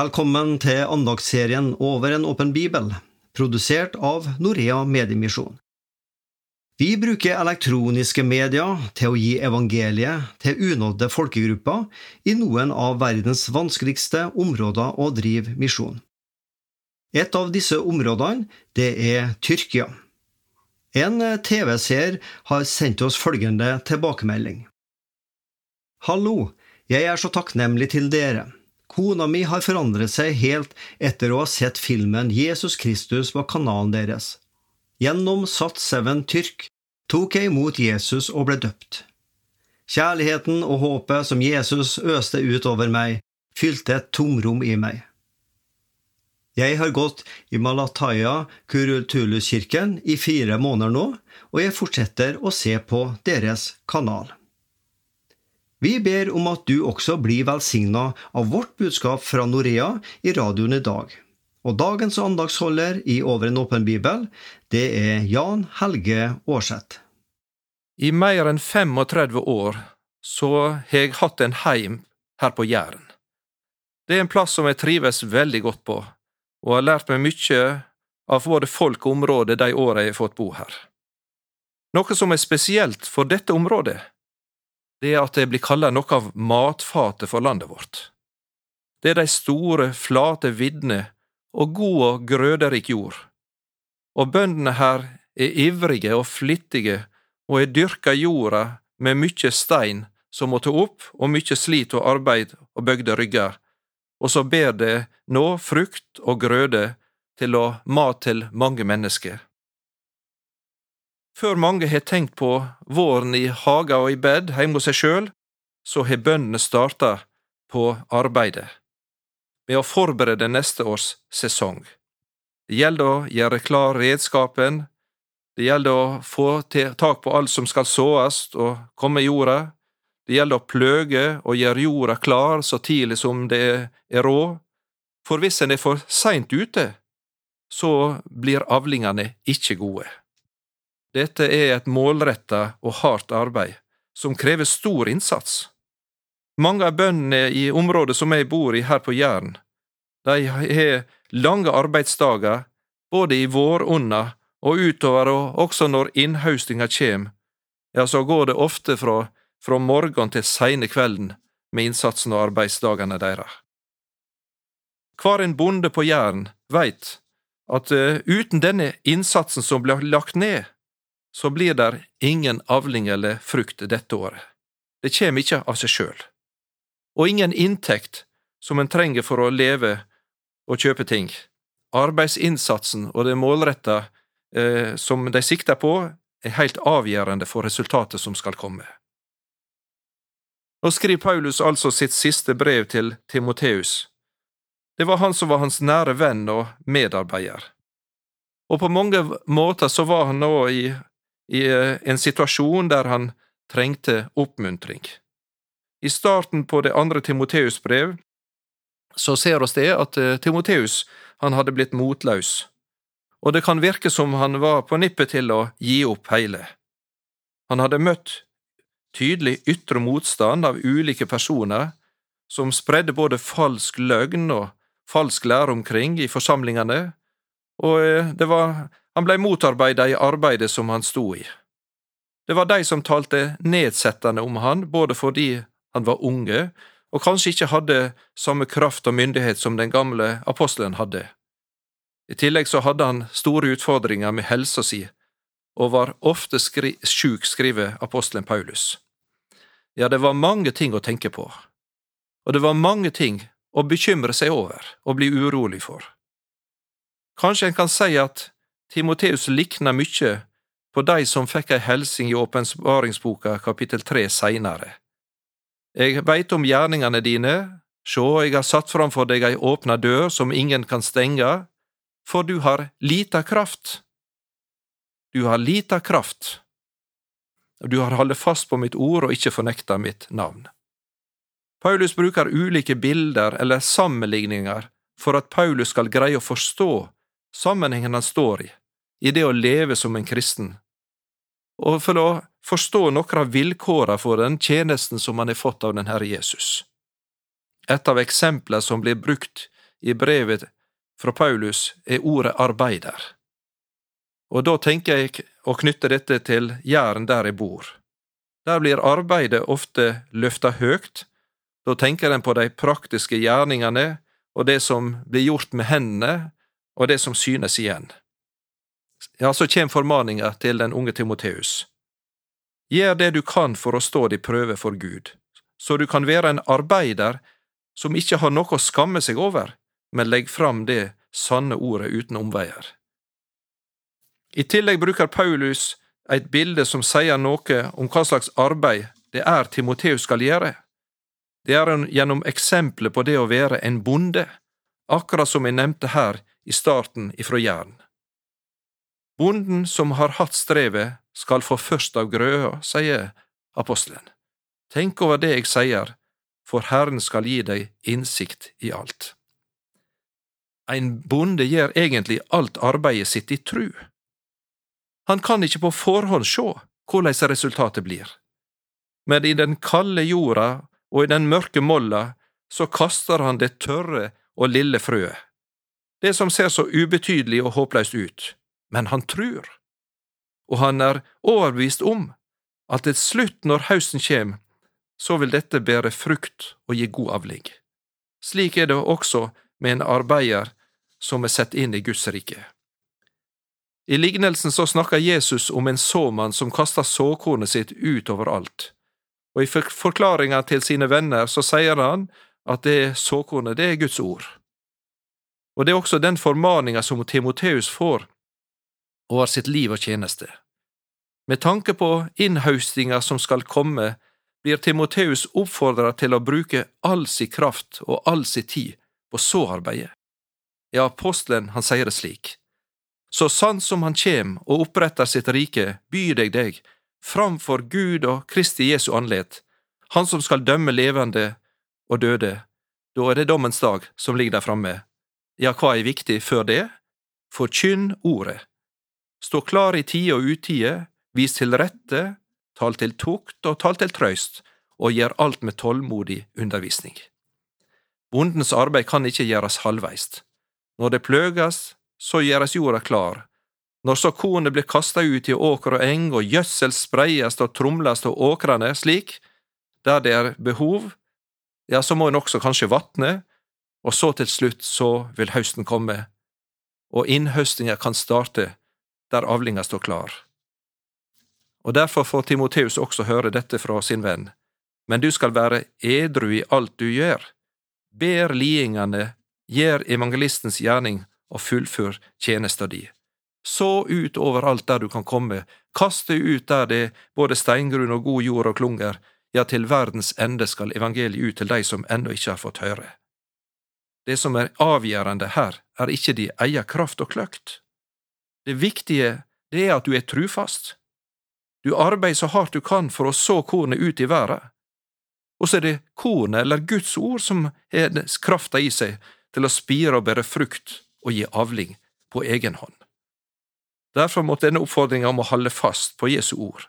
Velkommen til andagsserien Over en åpen bibel, produsert av Norea Mediemisjon. Vi bruker elektroniske medier til å gi evangeliet til unådde folkegrupper i noen av verdens vanskeligste områder å drive misjon. Et av disse områdene, det er Tyrkia. En TV-seer har sendt oss følgende tilbakemelding. Hallo, jeg er så takknemlig til dere. Kona mi har forandret seg helt etter å ha sett filmen Jesus Kristus på kanalen deres. Gjennom «Sat Seven Tyrk tok jeg imot Jesus og ble døpt. Kjærligheten og håpet som Jesus øste ut over meg, fylte et tomrom i meg. Jeg har gått i Malataya Kurultulus-kirken i fire måneder nå, og jeg fortsetter å se på deres kanal. Vi ber om at du også blir velsigna av vårt budskap fra Norea i radioen i dag. Og dagens andagsholder i Over en åpen bibel, det er Jan Helge Aarseth. I mer enn 35 år så har jeg hatt en heim her på Jæren. Det er en plass som jeg trives veldig godt på, og har lært meg mye av både folk og område de åra jeg har fått bo her. Noe som er spesielt for dette området, det er at det blir kalla noe av matfatet for landet vårt. Det er de store, flate viddene og god og grøderik jord. Og bøndene her er ivrige og flittige og har dyrka jorda med mykje stein som må ta opp, og mykje slit og arbeid og bøgde rygger, og så ber det nå frukt og grøde til å mat til mange mennesker. Før mange har tenkt på våren i haga og i bed hjemme hos seg sjøl, så har bøndene starta på arbeidet med å forberede neste års sesong. Det gjelder å gjøre klar redskapen, det gjelder å få tak på alt som skal såes og komme i jorda, det gjelder å pløge og gjøre jorda klar så tidlig som det er råd, for hvis en er for seint ute, så blir avlingene ikke gode. Dette er et målretta og hardt arbeid, som krever stor innsats. Mange av bøndene i området som jeg bor i her på Jæren, de har lange arbeidsdager både i våronna og utover og også når innhaustinga kjem, ja, så går det ofte fra, fra morgen til seine kvelden med innsatsen og arbeidsdagene deres. Hver en bonde på Jæren veit at uh, uten denne innsatsen som blir lagt ned, så blir der ingen avling eller frukt dette året. Det kjem ikkje av seg sjøl. Og ingen inntekt som en trenger for å leve og kjøpe ting. Arbeidsinnsatsen og det målretta eh, som de sikter på, er heilt avgjørende for resultatet som skal komme. Nå skriver Paulus altså sitt siste brev til Timoteus. Det var han som var hans nære venn og medarbeider. Og på mange måter så var han nå i i eh, en situasjon der han trengte oppmuntring. I starten på det andre Timoteus brev så ser oss det at eh, Timoteus han hadde blitt motløs, og det kan virke som han var på nippet til å gi opp heile. Han hadde møtt tydelig ytre motstand av ulike personer som spredde både falsk løgn og falsk lære omkring i forsamlingene, og eh, det var han blei motarbeida i arbeidet som han sto i. Det var de som talte nedsettende om han, både fordi han var unge og kanskje ikke hadde samme kraft og myndighet som den gamle apostelen hadde. I tillegg så hadde han store utfordringer med helsa si, og var ofte skri sjuk, skriver apostelen Paulus. Ja, det var mange ting å tenke på, og det var mange ting å bekymre seg over og bli urolig for. Kanskje en kan si at Timoteus likna mykje på dei som fikk ei helsing i åpenbaringsboka kapittel tre seinare. Eg veit om gjerningane dine, sjå, eg har satt framfor deg ei åpna dør som ingen kan stenge, for du har lita kraft. Du har lita kraft, og du har holdt fast på mitt ord og ikke fornekta mitt navn. Paulus bruker ulike bilder eller sammenligninger for at Paulus skal greie å forstå sammenhengen han står i i det å leve som en kristen, og for å forstå noen av vilkårene for den tjenesten som han har fått av den Herre Jesus. Et av eksemplene som blir brukt i brevet fra Paulus er ordet arbeider. Og da tenker jeg å knytte dette til Jæren der jeg bor. Der blir arbeidet ofte løfta høgt, da tenker en på de praktiske gjerningene og det som blir gjort med hendene, og det som synes igjen. Ja, så kjem formaninga til den unge Timoteus. Gjør det du kan for å stå di prøve for Gud, så du kan være en arbeider som ikke har noe å skamme seg over, men legg fram det sanne ordet uten omveier. I tillegg bruker Paulus et bilde som sier noe om hva slags arbeid det er Timoteus skal gjøre. Det er gjennom eksempelet på det å være en bonde, akkurat som jeg nevnte her i starten ifra Jæren. Bonden som har hatt strevet, skal få først av grøa, sier apostelen. Tenk over det jeg sier, for Herren skal gi deg innsikt i alt. Ein bonde gjør egentlig alt arbeidet sitt i tru. Han kan ikke på forhånd sjå korleis resultatet blir, men i den kalde jorda og i den mørke molla så kaster han det tørre og lille frøet, det som ser så ubetydelig og håpløst ut men han trur, og han er overbevist om at til slutt, når høsten kjem, så vil dette bære frukt og gi god avling. Slik er det også med en arbeider som er sett inn i Guds rike. I lignelsen så snakker Jesus om en såmann som kaster såkornet sitt ut alt, og i forklaringa til sine venner så sier han at det såkornet, det er Guds ord. Og det er også den formaninga som Timoteus får over sitt liv og tjeneste. Med tanke på innhaustinga som skal komme, blir Timoteus oppfordra til å bruke all si kraft og all si tid på såarbeidet. Ja, apostelen han sier det slik. Så sant som han kjem og oppretter sitt rike, byr deg deg, framfor Gud og Kristi Jesu andlet, han som skal dømme levende og døde, da er det dommens dag som ligger der framme. Ja, hva er viktig før det? Forkynn ordet. Stå klar i tide og utide, vis til rette, tal til tukt og tal til trøyst, og gjør alt med tålmodig undervisning. Bondens arbeid kan ikke gjøres halvveist. Når det pløges, så gjøres jorda klar. Når så kornet blir kasta ut i åker og eng, og gjødsel spreies og tromles av åkrene slik, der det er behov, ja, så må en også kanskje vatne, og så til slutt så vil høsten komme, og innhøstinga kan starte der avlinga står klar. Og derfor får Timoteus også høre dette fra sin venn, men du skal være edru i alt du gjør, ber lidingane, gjør evangelistens gjerning og fullfør tjenesta di. Så ut overalt der du kan komme, kast deg ut der det både steingrunn og god jord og klunger, ja, til verdens ende skal evangeliet ut til de som ennå ikke har fått høre. Det som er avgjørende her, er ikke de eier kraft og kløkt. Det viktige det er at du er trufast. Du arbeider så hardt du kan for å så kornet ut i været. Og så er det kornet, eller Guds ord, som har krafta i seg til å spire og bære frukt og gi avling på egen hånd. Derfor måtte denne oppfordringa om å holde fast på Jesu ord.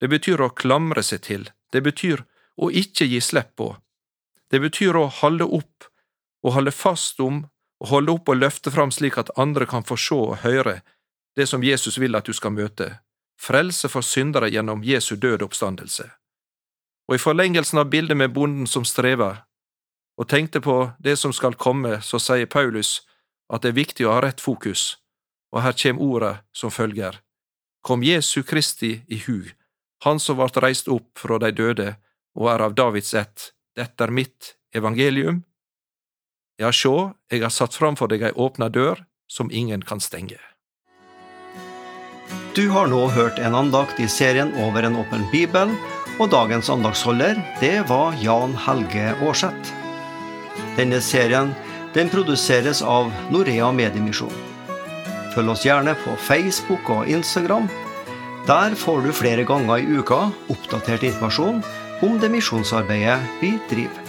Det betyr å klamre seg til, det betyr å ikke gi slipp på, det betyr å holde opp og holde fast om og holde opp og løfte fram slik at andre kan få se og høre det som Jesus vil at du skal møte, frelse for syndere gjennom Jesu døde oppstandelse. Og i forlengelsen av bildet med bonden som strever, og tenkte på det som skal komme, så sier Paulus at det er viktig å ha rett fokus, og her kjem orda som følger. Kom Jesu Kristi i hug, han som vart reist opp fra de døde og er av Davids ett, dette er mitt evangelium, ja, sjå, eg har satt framfor deg ei åpna dør som ingen kan stenge. Du har nå hørt en andakt i serien Over en åpen bibel, og dagens andaktsholder, det var Jan Helge Aarseth. Denne serien den produseres av Norea Mediemisjon. Følg oss gjerne på Facebook og Instagram. Der får du flere ganger i uka oppdatert informasjon om det misjonsarbeidet vi driver.